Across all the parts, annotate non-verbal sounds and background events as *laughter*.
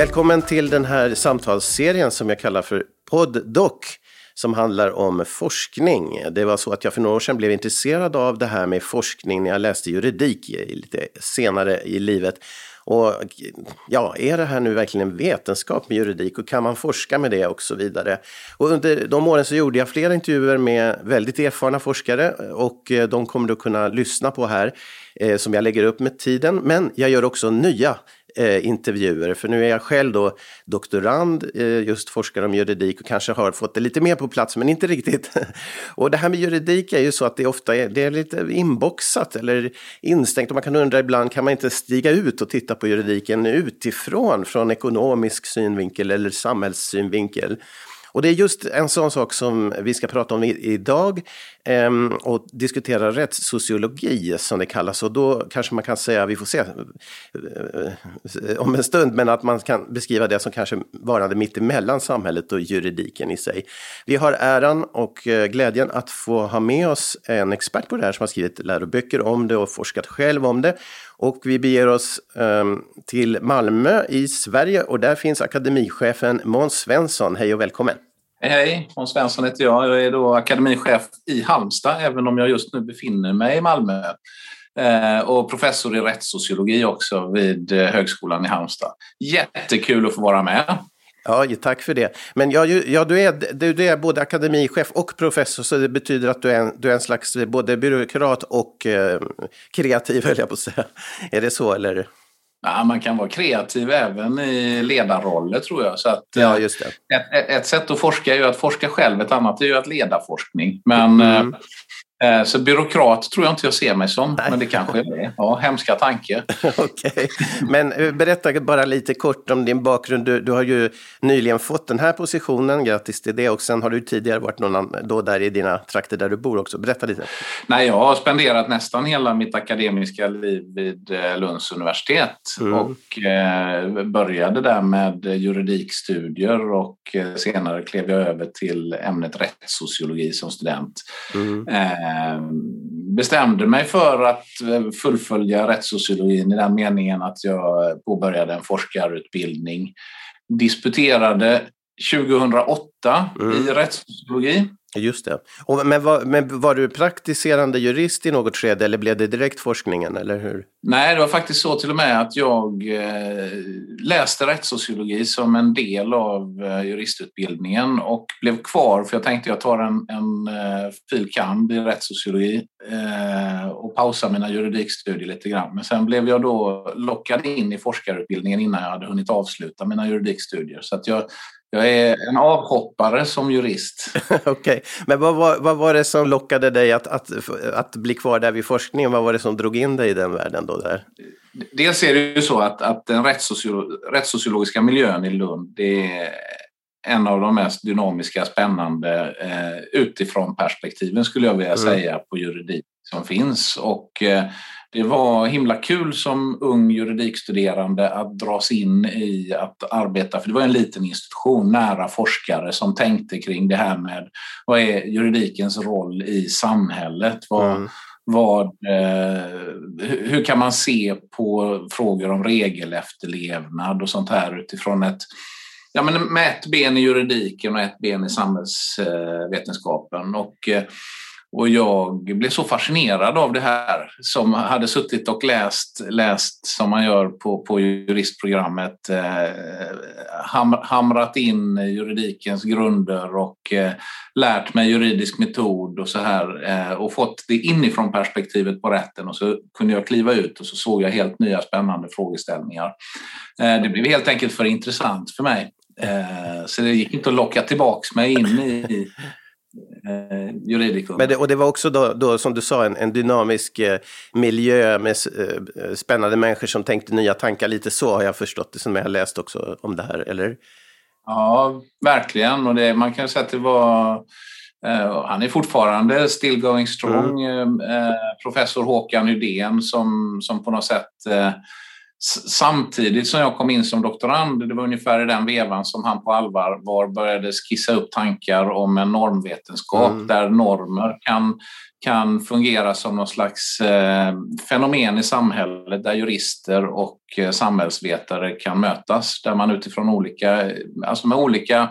Välkommen till den här samtalsserien som jag kallar för Poddoc som handlar om forskning. Det var så att jag för några år sedan blev intresserad av det här med forskning när jag läste juridik lite senare i livet. Och ja, är det här nu verkligen en vetenskap med juridik och kan man forska med det och så vidare? Och under de åren så gjorde jag flera intervjuer med väldigt erfarna forskare och eh, de kommer du kunna lyssna på här eh, som jag lägger upp med tiden. Men jag gör också nya eh, intervjuer. För nu är jag själv då doktorand, eh, just forskar om juridik och kanske har fått det lite mer på plats, men inte riktigt. *laughs* och det här med juridik är ju så att det ofta är, det är lite inboxat eller instängt och man kan undra ibland, kan man inte stiga ut och titta på juridiken utifrån, från ekonomisk synvinkel eller samhällssynvinkel? Och det är just en sån sak som vi ska prata om idag eh, och diskutera rättssociologi som det kallas. Och då kanske man kan säga, vi får se eh, om en stund, men att man kan beskriva det som kanske varande mitt emellan samhället och juridiken i sig. Vi har äran och eh, glädjen att få ha med oss en expert på det här som har skrivit läroböcker om det och forskat själv om det. Och vi beger oss um, till Malmö i Sverige och där finns akademichefen Måns Svensson. Hej och välkommen! Hej, hej! Måns Svensson heter jag. Jag är då akademichef i Halmstad, även om jag just nu befinner mig i Malmö. Eh, och professor i rättssociologi också vid eh, Högskolan i Halmstad. Jättekul att få vara med. Ja, tack för det. Men ja, ja, du, är, du, du är både akademichef och professor, så det betyder att du är en, du är en slags både byråkrat och eh, kreativ, *laughs* höll jag på att säga. Är det så, eller? Ja, man kan vara kreativ även i ledarroller, tror jag. Så att, ja, just det. Ett, ett, sätt att forska är ju att forska själv, ett annat är ju att leda forskning. Men mm. Eh, så byråkrat tror jag inte jag ser mig som, Nej. men det kanske är det. Ja, hemska tanke. *laughs* Okej, men eh, berätta bara lite kort om din bakgrund. Du, du, har ju nyligen fått den här positionen, grattis till det. Och sen har du tidigare varit någon då där i dina trakter där du bor också. Berätta lite. Nej, jag har spenderat nästan hela mitt akademiska liv vid eh, Lunds universitet mm. och eh, började där med juridikstudier och senare klev jag över till ämnet rättssociologi som student. Mm. Eh, bestämde mig för att eh, fullfölja rättssociologin i den meningen att jag påbörjade en forskarutbildning. Disputerade 2008 mm. i rättssociologi. Just det. Och, men, var, men var du praktiserande jurist i något skede eller blev det direkt forskningen? Eller hur? Nej, det var faktiskt så till och med att jag eh, läste rättssociologi som en del av eh, juristutbildningen och blev kvar för jag tänkte jag tar en, en eh, filkand i rättssociologi eh, och pausar mina juridikstudier lite grann. Men sen blev jag då lockad in i forskarutbildningen innan jag hade hunnit avsluta mina juridikstudier. Så att jag jag är en avhoppare som jurist. *laughs* Okej, okay. men vad var, vad var det som lockade dig att, att, att bli kvar där vid forskningen? Vad var det som drog in dig i den världen då? Där? Dels är det ju så att, att den rättssociologiska miljön i Lund det är en av de mest dynamiska, spännande eh, utifrån perspektiven skulle jag vilja mm. säga på juridik som finns. Och eh, det var himla kul som ung juridikstuderande att dras in i att arbeta, för det var en liten institution nära forskare som tänkte kring det här med vad är juridikens roll i samhället? Vad, mm. vad, eh, hur kan man se på frågor om regelefterlevnad och sånt här utifrån ett Ja, men med ett ben i juridiken och ett ben i samhällsvetenskapen. Och eh, och jag blev så fascinerad av det här som hade suttit och läst, läst som man gör på, på juristprogrammet, eh, ham, hamrat in juridikens grunder och eh, lärt mig juridisk metod och så här eh, och fått det inifrån perspektivet på rätten och så kunde jag kliva ut och så såg jag helt nya spännande frågeställningar. Eh, det blev helt enkelt för intressant för mig. Eh, så det gick inte att locka tillbaks mig in i eh, juridikum. Men det, och det var också då, då som du sa en, en dynamisk eh, miljö med eh, spännande människor som tänkte nya tankar. Lite så har jag förstått det som jag har läst också om det här, eller? Ja, verkligen. Och det, man kan säga att det var Uh, han är fortfarande still going strong. Mm. Uh, professor Håkan Ydén som, som på något sätt uh, samtidigt som jag kom in som doktorand, det var ungefär i den vevan som han på allvar började skissa upp tankar om en normvetenskap mm. där normer kan, kan fungera som någon slags eh, fenomen i samhället där jurister och eh, samhällsvetare kan mötas, där man utifrån olika, alltså med olika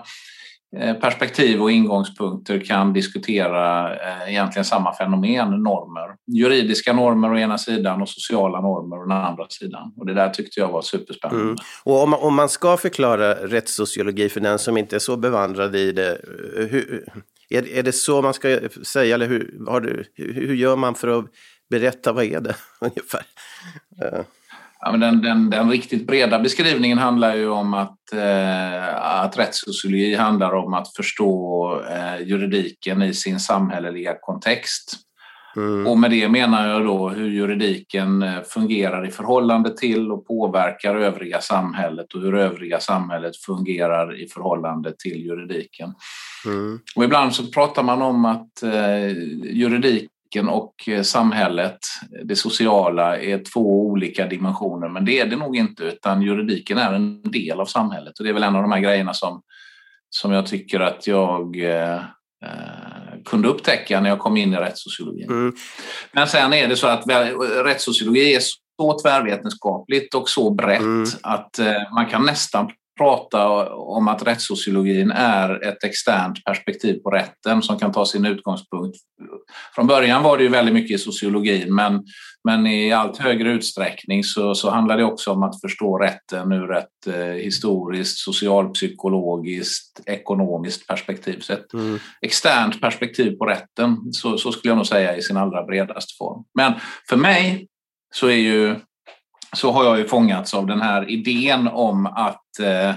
Eh, perspektiv och ingångspunkter kan diskutera eh, egentligen samma fenomen, normer. Juridiska normer å ena sidan och sociala normer å den andra sidan. Och det där tyckte jag var superspännande. Mm. Och om man, om man ska förklara rättssociologi för den som inte är så bevandrad i det, hur, är, är det så man ska säga eller hur, har du, hur gör man för att berätta vad är det *laughs* ungefär? Eh. Ja, men den, den, den, riktigt breda beskrivningen handlar ju om att, eh, att rättssociologi handlar om att förstå eh, juridiken i sin samhälleliga kontext. Mm. Och med det menar jag då hur juridiken eh, fungerar i förhållande till och påverkar övriga samhället och hur övriga samhället fungerar i förhållande till juridiken. Mm. Och ibland så pratar man om att eh, juridik politiken och eh, samhället, det sociala, är två olika dimensioner. Men det är det nog inte, utan juridiken är en del av samhället. Och det är väl en av de här grejerna som, som jag tycker att jag eh, eh kunde upptäcka när jag kom in i rättssociologin. Mm. Men sen är det så att rättssociologi är så tvärvetenskapligt och så brett mm. att eh, man kan nästan prata om att rättssociologin är ett externt perspektiv på rätten som kan ta sin utgångspunkt. Från början var det ju väldigt mycket i sociologin men, men i allt högre utsträckning så, så handlar det också om att förstå rätten ur ett eh, historiskt, socialpsykologiskt, ekonomiskt perspektiv. Så ett mm. externt perspektiv på rätten, så, så skulle jag nog säga i sin allra bredaste form. Men för mig så är ju så har jag ju fångats av den här idén om att, eh,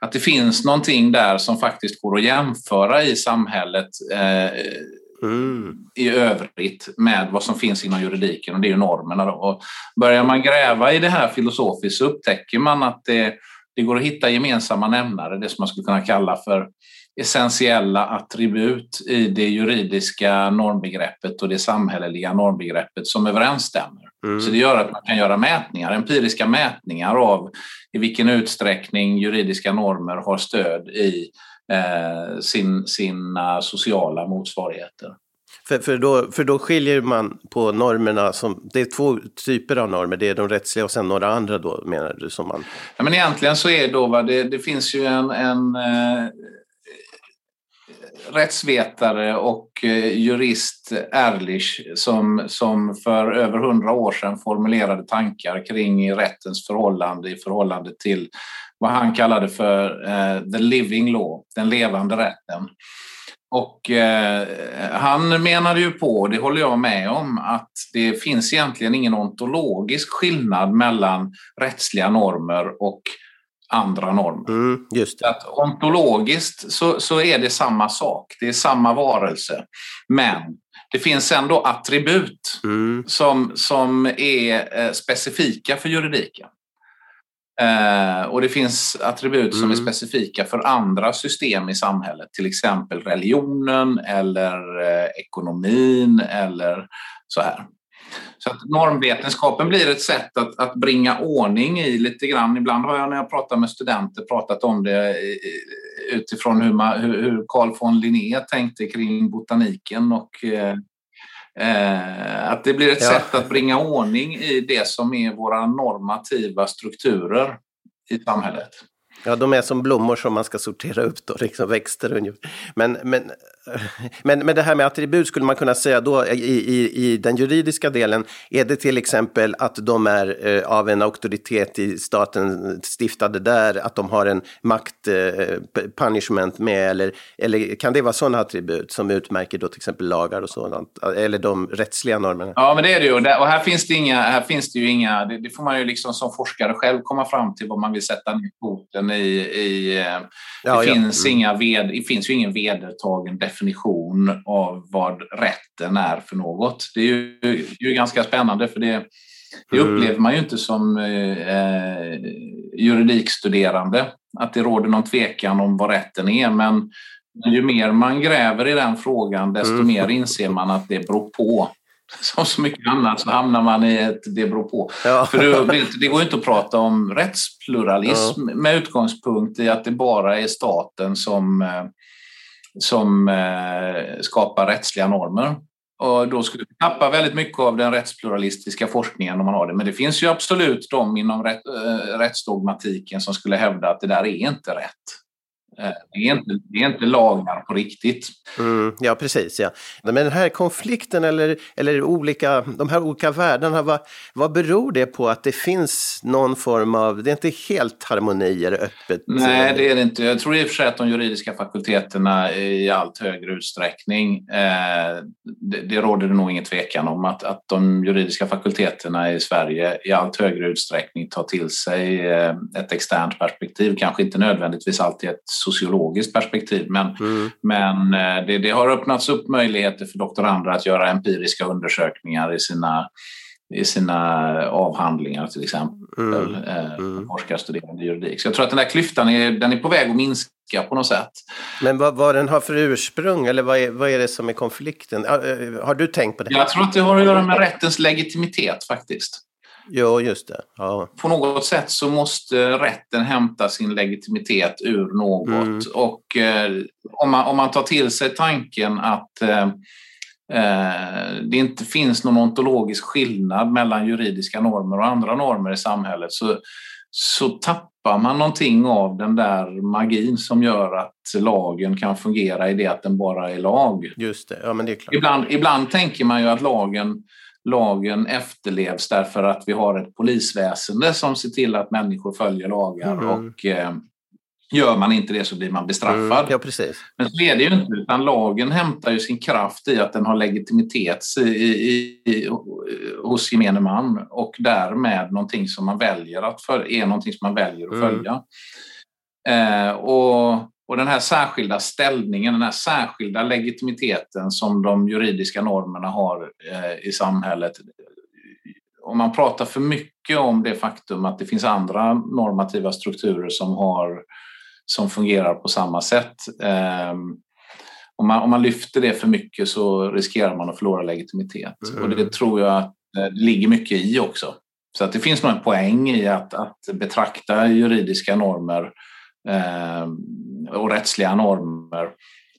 att det finns någonting där som faktiskt går att jämföra i samhället eh, mm. i övrigt med vad som finns inom juridiken och det är ju normerna. Då. Och börjar man gräva i det här filosofiskt så upptäcker man att det, det går att hitta gemensamma nämnare, det som man skulle kunna kalla för essentiella attribut i det juridiska normbegreppet och det samhälleliga normbegreppet som överensstämmer. Mm. Så det gör att man kan göra mätningar, empiriska mätningar av i vilken utsträckning juridiska normer har stöd i eh, sin, sina sociala motsvarigheter. För, för, då, för då skiljer man på normerna, som, det är två typer av normer, det är de rättsliga och sen några andra då menar du? Som man... ja, men egentligen så är då, va, det, det finns ju en, en eh, rättsvetare och eh, jurist Erlich som, som för över hundra år sedan formulerade tankar kring rättens förhållande i förhållande till vad han kallade för eh, the living law, den levande rätten. Och eh, han menade ju på, och det håller jag med om, att det finns egentligen ingen ontologisk skillnad mellan rättsliga normer och andra normer. Mm. Att ontologiskt så, så är det samma sak, det är samma varelse. Men det finns ändå attribut mm. som, som är eh, specifika för juridiken. Eh, och det finns attribut mm. som är mm. specifika för andra system i samhället, till exempel religionen eller eh, ekonomin eller så här. Så att normvetenskapen blir ett sätt att, att bringa ordning i lite grann. Ibland har jag när jag pratar med studenter pratat om det utifrån hur, man, hur, Carl von Linné tänkte kring botaniken och eh, eh, att det blir ett ja. sätt att bringa ordning i det som är våra normativa strukturer i samhället. Ja, de är som blommor som man ska sortera upp då, liksom växter ungefär. Men, men, *laughs* men, men det här med attribut skulle man kunna säga då i, i, i den juridiska delen, är det till exempel att de är eh, av en auktoritet i staten stiftade där, att de har en makt, eh, punishment med, eller, eller kan det vara sådana attribut som utmärker då till exempel lagar och sådant, eller de rättsliga normerna? Ja, men det är det ju, och här finns det, inga, här finns det ju inga, det, det får man ju liksom som forskare själv komma fram till vad man vill sätta ner foten i, i eh, ja, det, finns mm. inga ved, det finns ju ingen vedertagen definition av vad rätten är för något. Det är ju, ju ganska spännande för det, det mm. upplever man ju inte som eh, juridikstuderande, att det råder någon tvekan om vad rätten är. Men ju mer man gräver i den frågan, desto mm. mer inser man att det beror på. *laughs* som så mycket annat så hamnar man i ett det beror på. Ja. För det, det går inte att prata om rättspluralism ja. med utgångspunkt i att det bara är staten som, eh, som eh, skapar rättsliga normer. Och då skulle vi tappa väldigt mycket av den rättspluralistiska forskningen om man har det. Men det finns ju absolut de inom rätt, äh, rättsdogmatiken som skulle hävda att det där är inte rätt. Eh, det är inte, det är inte lagar på riktigt. Mm, ja, precis. Ja. Men den här konflikten eller, eller olika, de här olika världarna, vad, vad beror det på att det finns någon form av, det är inte helt harmoni eller öppet? Nej, det är det inte. Jag tror i och för sig att de juridiska fakulteterna i allt högre utsträckning, eh, det, det råder det nog ingen tvekan om, att, att de juridiska fakulteterna i Sverige i allt högre utsträckning tar till sig eh, ett externt perspektiv, kanske inte nödvändigtvis alltid ett sociologiskt perspektiv. Men, mm. men eh, det, det, har öppnats upp möjligheter för doktorander att göra empiriska undersökningar i sina, i sina avhandlingar till exempel. Mm. Eh, mm. Forskarstuderande juridik. Så jag tror att den där klyftan är, den är på väg att minska på något sätt. Men vad, vad den har för ursprung eller vad är, vad är det som är konflikten? Eh, har du tänkt på det? Jag tror att det har att göra med rättens legitimitet faktiskt. Ja, just det. Ja. På något sätt så måste rätten hämta sin legitimitet ur något. Mm. Och eh, om, man, om man tar till sig tanken att eh, eh, det inte finns någon ontologisk skillnad mellan juridiska normer och andra normer i samhället så, så tappar man någonting av den där magin som gör att lagen kan fungera i det att den bara är lag. Just det, ja men det är klart. Ibland, ibland tänker man ju att lagen lagen efterlevs därför att vi har ett polisväsende som ser till att människor följer lagar mm. och eh, gör man inte det så blir man bestraffad. Mm, ja, precis. Men så är det ju inte, utan lagen hämtar ju sin kraft i att den har legitimitet i, i, i, hos gemene man och därmed någonting som man väljer att för, är någonting som man väljer att mm. följa. Eh, och och den här särskilda ställningen, den här särskilda legitimiteten som de juridiska normerna har eh, i samhället. Om man pratar för mycket om det faktum att det finns andra normativa strukturer som, har, som fungerar på samma sätt. Eh, om, man, om man lyfter det för mycket så riskerar man att förlora legitimitet. Mm. Och det tror jag att eh, det ligger mycket i också. Så att det finns nog en poäng i att, att betrakta juridiska normer eh, och rättsliga normer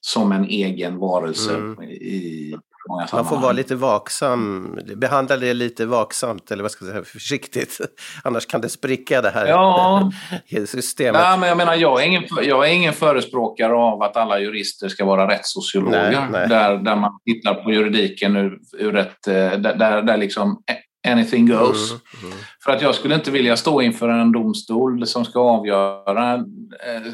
som en egen varelse mm. i många sammanhang. Man får vara lite vaksam, behandla det lite vaksamt eller vad ska jag säga, försiktigt. *laughs* Annars kan det spricka det här ja. *laughs* systemet. Ja, men jag menar, jag är, ingen, jag är ingen förespråkare av att alla jurister ska vara rättssociologer. Nej, nej. Där, där man tittar på juridiken ur, ur ett, eh, där, där liksom anything goes. Mm, mm. För att jag skulle inte vilja stå inför en domstol som ska avgöra, eh,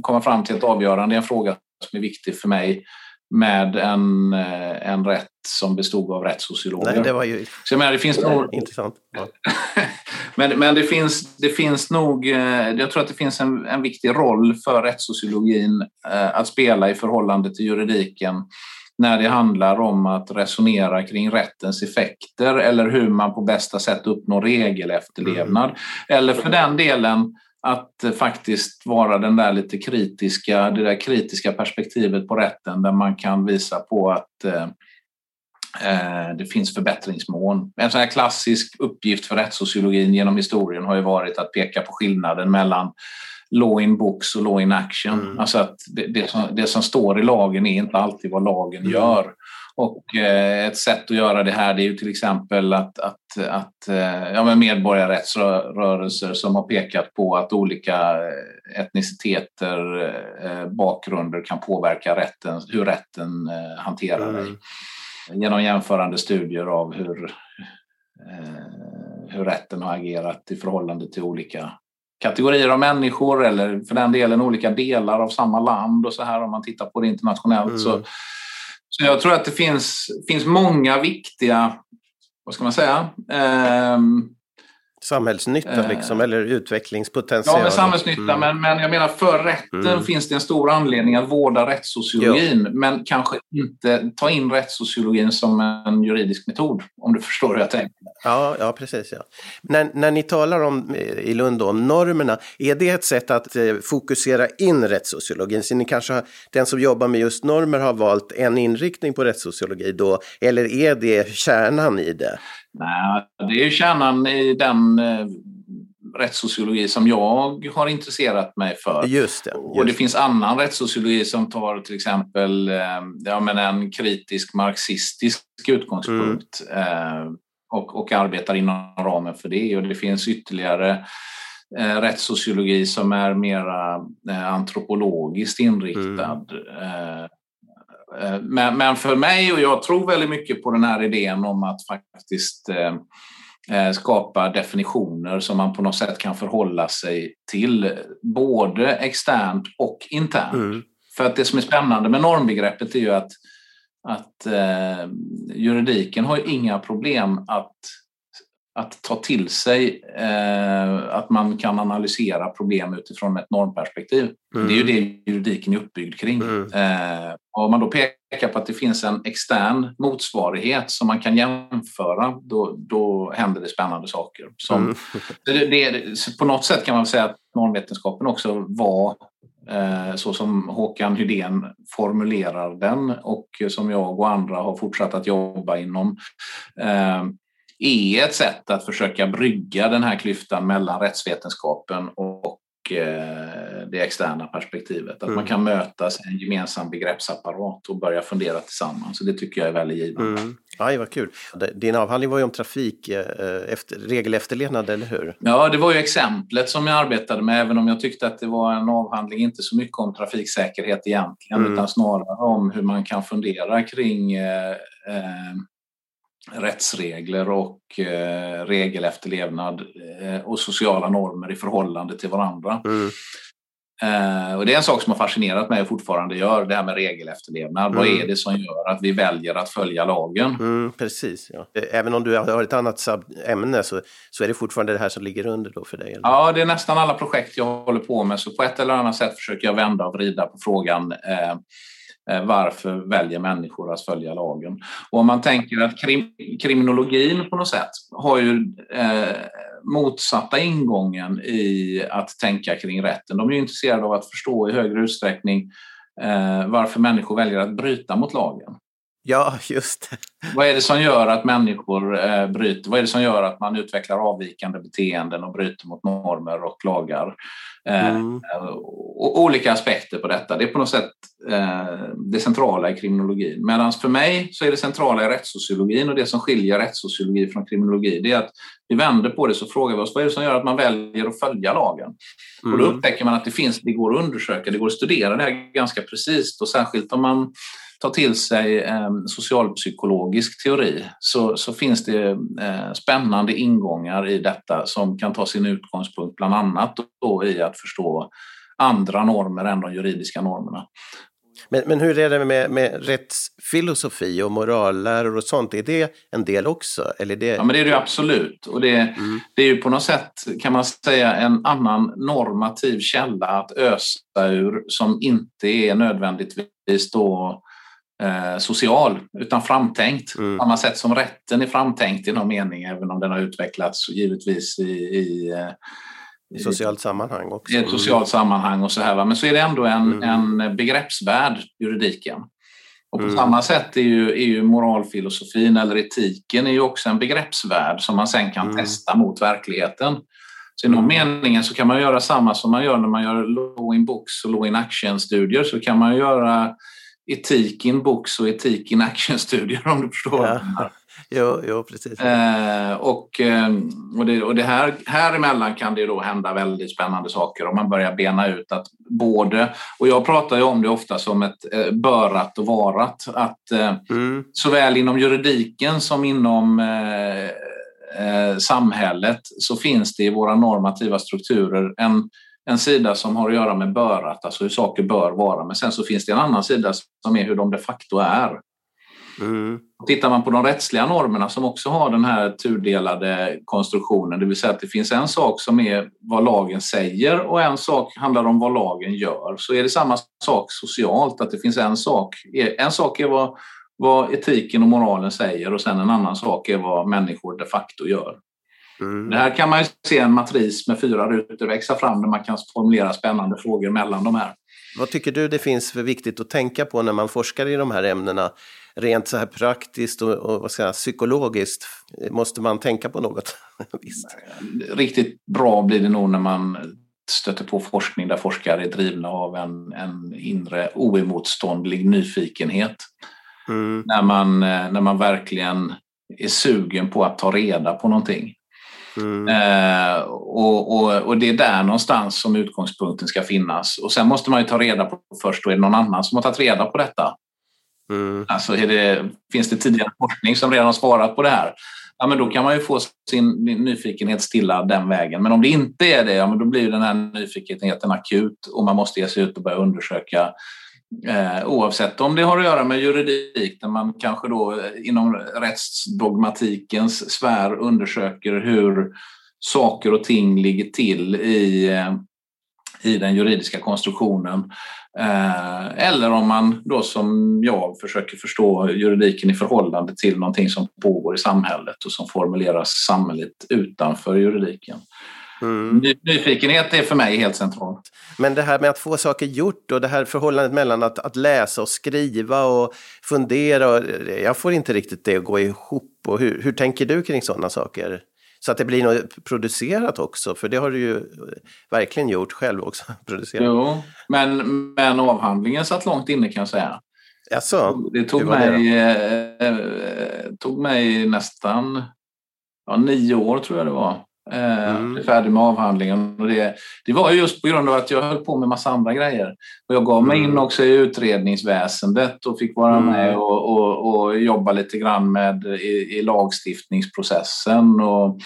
komma fram till ett avgörande i en fråga som är viktig för mig med en, eh, en rätt som bestod av rättssociologer. Nej, det var ju Så jag menar, det finns nog... *laughs* intressant. Ja. *laughs* men men det, finns, det finns nog... Eh, jag tror att det finns en, en viktig roll för rättssociologin att spela i förhållande till juridiken när det handlar om att resonera kring rättens effekter eller hur man på bästa sätt uppnår regelefterlevnad. Mm. Eller för den delen att faktiskt vara den där lite kritiska, det där kritiska perspektivet på rätten där man kan visa på att eh, eh det finns förbättringsmål. En sån här klassisk uppgift för rättssociologin genom historien har ju varit att peka på skillnaden mellan law in books och law in action. Mm. Alltså att det, det, som, det som står i lagen är inte alltid vad lagen mm. gör. Och eh, ett sätt att göra det här det är ju till exempel att, att, att eh, ja, men medborgarrättsrörelser som har pekat på att olika eh, etniciteter, eh, bakgrunder kan påverka rätten, hur rätten hanterar mm. dig. Genom jämförande studier av hur, hur rätten har agerat i förhållande till olika kategorier av människor eller för den delen olika delar av samma land och så här om man tittar på det internationellt. Mm. Så, så jag tror att det finns, finns många viktiga, vad ska man säga, eh, Samhällsnytta eh, liksom, eller utvecklingspotential? Ja, med samhällsnytta. Mm. Men, men jag menar för rätten mm. finns det en stor anledning att vårda rättssociologin. Jo. Men kanske inte ta in rättssociologin som en juridisk metod. Om du förstår hur jag tänker. Ja, ja precis. Ja. När, när ni talar om, eh, i Lund om normerna, är det ett sätt att eh, fokusera in rättssociologin? Så ni kanske har, den som jobbar med just normer har valt en inriktning på rättssociologi då, eller är det kärnan i det? Nej, det är kärnan i den eh, rättssociologi som jag har intresserat mig för. Just det, just. Och det finns annan rättssociologi som tar till exempel eh, ja, men en kritisk marxistisk utgångspunkt mm. eh, och, och arbetar inom ramen för det. Och det finns ytterligare eh, rättssociologi som är mera eh, antropologiskt inriktad. Mm. Eh, men, men, för mig, och jag tror väldigt mycket på den här idén om att faktiskt eh, eh, skapa definitioner som man på något sätt kan förhålla sig till, både externt och internt. Mm. För att det som är spännande med normbegreppet är ju att, att eh, juridiken har inga problem att att ta till sig eh, att man kan analysera problem utifrån ett normperspektiv. Mm. Det är ju det juridiken är uppbyggd kring. Mm. Eh, om man då pekar på att det finns en extern motsvarighet som man kan jämföra, då, då händer det spännande saker. Som, mm. det, det, på något sätt kan man säga att normvetenskapen också var eh, så som Håkan Hydén formulerar den och som jag och andra har fortsatt att jobba inom eh, är ett sätt att försöka brygga den här klyftan mellan rättsvetenskapen och eh, det externa perspektivet. Att mm. man kan mötas i en gemensam begreppsapparat och börja fundera tillsammans. Så det tycker jag är väldigt givande. Mm. Aj, vad kul. Din avhandling var ju om trafik, eh, efter, regelefterlevnad, eller hur? Ja, det var ju exemplet som jag arbetade med, även om jag tyckte att det var en avhandling inte så mycket om trafiksäkerhet egentligen, mm. utan snarare om hur man kan fundera kring eh, eh rättsregler och eh, regelefterlevnad eh, och sociala normer i förhållande till varandra. Mm. Eh, och det är en sak som har fascinerat mig och fortfarande gör, det här med regelefterlevnad. Mm. Vad är det som gör att vi väljer att följa lagen? Mm, precis, ja. Även om du har ett annat ämne så, så är det fortfarande det här som ligger under då för dig? Eller? Ja, det är nästan alla projekt jag håller på med, så på ett eller annat sätt försöker jag vända och vrida på frågan eh, Eh, varför väljer människor att följa lagen? Och om man tänker att krim, kriminologin på något sätt har ju eh, motsatta ingången i att tänka kring rätten. De är intresserade av att förstå i högre utsträckning eh, varför människor väljer att bryta mot lagen. Ja, just det. Vad är det som gör att människor eh, bryter? Vad är det som gör att man utvecklar avvikande beteenden och bryter mot normer och lagar? Eh, mm. och olika aspekter på detta. Det är på något sätt eh, det centrala i kriminologin. Medan för mig så är det centrala i rättssociologin och det som skiljer rättssociologi från kriminologi det är att vi vänder på det så frågar vi oss vad är det som gör att man väljer att följa lagen? Mm. Och då mm. upptäcker man att det finns, det går att undersöka, det går att studera det här ganska precis och särskilt om man tar till sig eh, socialpsykologisk teori så, så finns det eh, spännande ingångar i detta som kan ta sin utgångspunkt bland annat då i att förstå andra normer än de juridiska normerna. Men, men hur är det med, med rättsfilosofi och moralläror och sånt? Är det en del också? Eller det... Ja, men det är det absolut. Och det, mm. det är ju på något sätt, kan man säga, en annan normativ källa att ösa ur som inte är nödvändigtvis då eh, social utan framtänkt. Mm. Samma sätt som rätten är framtänkt i någon mening även om den har utvecklats givetvis i, i eh, i socialt sammanhang också. I ett socialt sammanhang och så här. Va? Men så är det ändå en, mm. en begreppsvärld, juridiken. Och på mm. samma sätt är ju, är ju moralfilosofin eller etiken är ju också en begreppsvärld som man sen kan mm. testa mot verkligheten. Så i någon mm. meningen så kan man göra samma som man gör när man gör law in books och law in action-studier så kan man göra etik in books och etik in action-studier om du förstår. Ja. Jo, jo, precis. Eh, och eh, och, det, och det här, här emellan kan det då hända väldigt spännande saker om man börjar bena ut att både, och jag pratar ju om det ofta som ett eh, börat och varat, att eh, mm. såväl inom juridiken som inom eh, eh, samhället så finns det i våra normativa strukturer en en sida som har att göra med börat, alltså hur saker bör vara, men sen så finns det en annan sida som är hur de de facto är. Mm. Tittar man på de rättsliga normerna som också har den här tudelade konstruktionen, det vill säga att det finns en sak som är vad lagen säger och en sak handlar om vad lagen gör, så är det samma sak socialt, att det finns en sak, en sak är vad, vad etiken och moralen säger och sen en annan sak är vad människor de facto gör. Mm. Det här kan man se en matris med fyra rutor växa fram där man kan formulera spännande frågor mellan de här. Vad tycker du det finns för viktigt att tänka på när man forskar i de här ämnena? Rent så här praktiskt och, och vad ska jag, psykologiskt, måste man tänka på något? *laughs* Visst. Riktigt bra blir det nog när man stöter på forskning där forskare är drivna av en, en inre oemotståndlig nyfikenhet. Mm. När, man, när man verkligen är sugen på att ta reda på någonting. Mm. Eh, och, och, och, det är där någonstans som utgångspunkten ska finnas. Och sen måste man ju ta reda på först, då är det någon annan som har tagit reda på detta? Mm. Alltså det, finns det tidigare forskning som redan har svarat på det här? Ja, men då kan man ju få sin nyfikenhet stilla den vägen. Men om det inte är det, ja, men då blir den här nyfikenheten akut och man måste ge sig ut och börja undersöka Eh, oavsett om det har att göra med juridik, där man kanske då eh, inom rättsdogmatikens sfär undersöker hur saker och ting ligger till i, eh, i den juridiska konstruktionen. Eh, eller om man då som jag försöker förstå juridiken i förhållande till någonting som pågår i samhället och som formuleras samhället utanför juridiken. Mm. Nyfikenhet är för mig helt centralt. Men det här med att få saker gjort och det här förhållandet mellan att, att läsa och skriva och fundera. Och, jag får inte riktigt det att gå ihop. Och hur, hur tänker du kring sådana saker? Så att det blir något producerat också, för det har du ju verkligen gjort själv också. *laughs* Producerat. Jo, men, men avhandlingen satt långt inne kan jag säga. Jaså? Det tog, mig, det eh, tog mig nästan ja, nio år tror jag det var Eh, mm. färdig med avhandlingen. Och det, det var just på grund av att jag höll på med massa andra grejer. Och jag gav mig mm. in också i utredningsväsendet och fick vara mm. med och, och, och, jobba lite grann med i, i lagstiftningsprocessen. Och,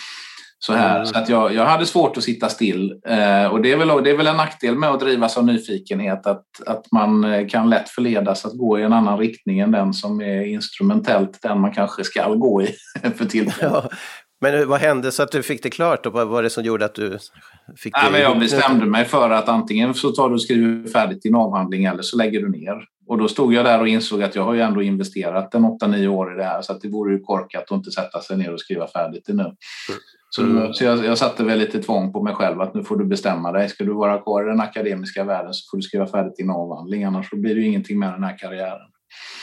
så här. Mm. Så att jag, jag hade svårt att sitta still. Eh, och det är, väl, det är väl en nackdel med att drivas av nyfikenhet att, att man eh, kan lätt förledas att gå i en annan riktning än den som är instrumentellt den man kanske ska gå i *laughs* för tillfället. Ja, men vad hände så att du fick det klart? Och vad var det som gjorde att du fick det? Ja, men jag bestämde mig för att antingen så tar du och skriver färdigt din avhandling eller så lägger du ner. Och då stod jag där och insåg att jag har ju ändå investerat en 8-9 år i det här så att det vore ju korkat att inte sätta sig ner och skriva färdigt det nu. Mm. Så, så jag, jag, satte väl lite tvång på mig själv att nu får du bestämma dig. Ska du vara kvar i den akademiska världen så får du skriva färdigt din avhandling annars blir det ju ingenting med den här karriären.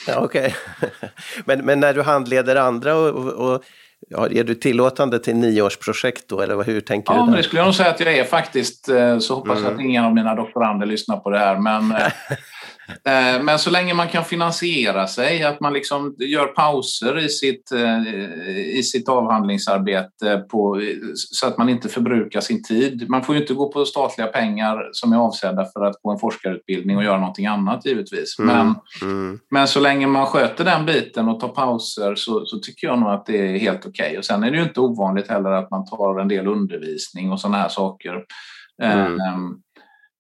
Ja, Okej, okay. *laughs* men, men när du handleder andra och, och, och Ja, är du tillåtande till nioårsprojekt då, eller hur tänker ja, du? Ja, det skulle jag nog säga att jag är faktiskt. Eh, så hoppas jag mm. att ingen av mina doktorander lyssnar på det här. Men Eh, *laughs* men så länge man kan finansiera sig, att man liksom gör pauser i sitt, eh, i sitt avhandlingsarbete på, så att man inte förbrukar sin tid. Man får ju inte gå på statliga pengar som är avsedda för att gå en forskarutbildning och göra någonting annat givetvis. Mm. Men, mm. men så länge man sköter den biten och tar pauser så, så tycker jag nog att det är helt okej. Okay. Och sen är det ju inte ovanligt heller att man tar en del undervisning och sådana här saker. Mm. Um,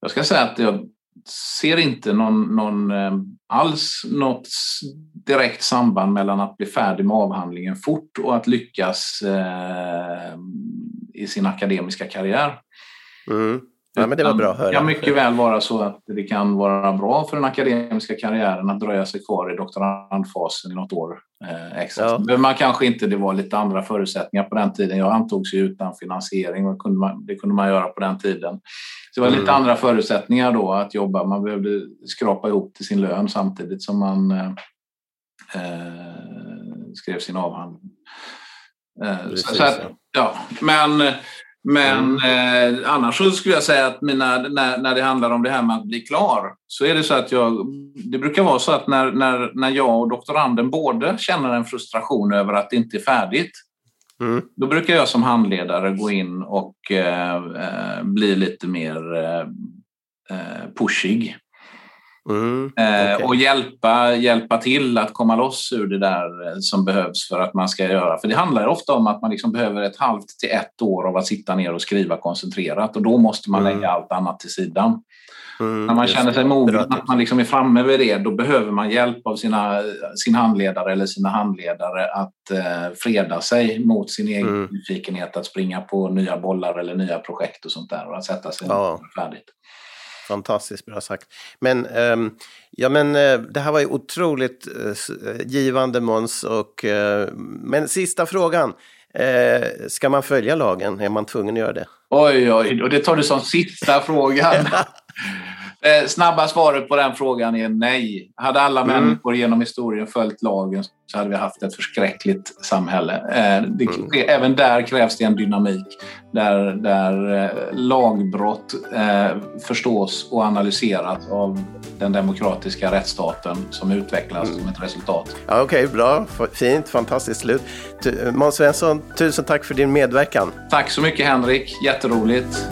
jag ska säga att jag ser inte någon, någon, eh, alls något direkt samband mellan att bli färdig med avhandlingen fort och att lyckas eh, i sin akademiska karriär. Mm. Ja, men det var bra att höra. Det kan mycket väl vara så att det kan vara bra för den akademiska karriären att dröja sig kvar i doktorandfasen i något år eh, extra. Ja. Men man kanske inte, det var lite andra förutsättningar på den tiden. Jag antogs ju utan finansiering och kunde man, det kunde man göra på den tiden. Så det var lite mm. andra förutsättningar då att jobba. Man behövde skrapa ihop till sin lön samtidigt som man eh, eh skrev sin avhandling. Eh, så, så att, ja, men men mm. eh, annars så skulle jag säga att mina, när, när det handlar om det här med att bli klar så är det så att jag, det brukar vara så att när, när, när jag och doktoranden båda känner en frustration över att det inte är färdigt mm. då brukar jag som handledare gå in och eh, eh bli lite mer eh, eh pushig. Mm, okay. och hjälpa, hjälpa till att komma loss ur det där eh, som behövs för att man ska göra. För det handlar ofta om att man liksom behöver ett halvt till ett år av att sitta ner och skriva koncentrerat och då måste man mm. lägga allt annat till sidan. Mm, När man känner sig mogen, att man liksom är framme vid det, då behöver man hjälp av sina, sin handledare eller sina handledare att eh, freda sig mot sin egen mm. nyfikenhet att springa på nya bollar eller nya projekt och sånt där och att sätta sig ja. färdigt. Fantastiskt bra sagt. Men, um, ja, men uh, det här var ju otroligt uh, givande Måns. Och, men sista frågan. ska man följa lagen? Är man tvungen att göra det? Oj, oj, och det tar du som sista *laughs* frågan. *laughs* *laughs* Eh, snabba svaret på den frågan är nej. Hade alla mm. människor genom historien följt lagen så hade vi haft ett förskräckligt samhälle. Eh, det, mm. Även där krävs det en dynamik där, där eh, lagbrott eh, förstås och analyseras av den demokratiska rättsstaten som utvecklas mm. som ett resultat. Ja, Okej, okay, bra. Fint, fantastiskt slut. Måns Svensson, tusen tack för din medverkan. Tack så mycket Henrik, jätteroligt.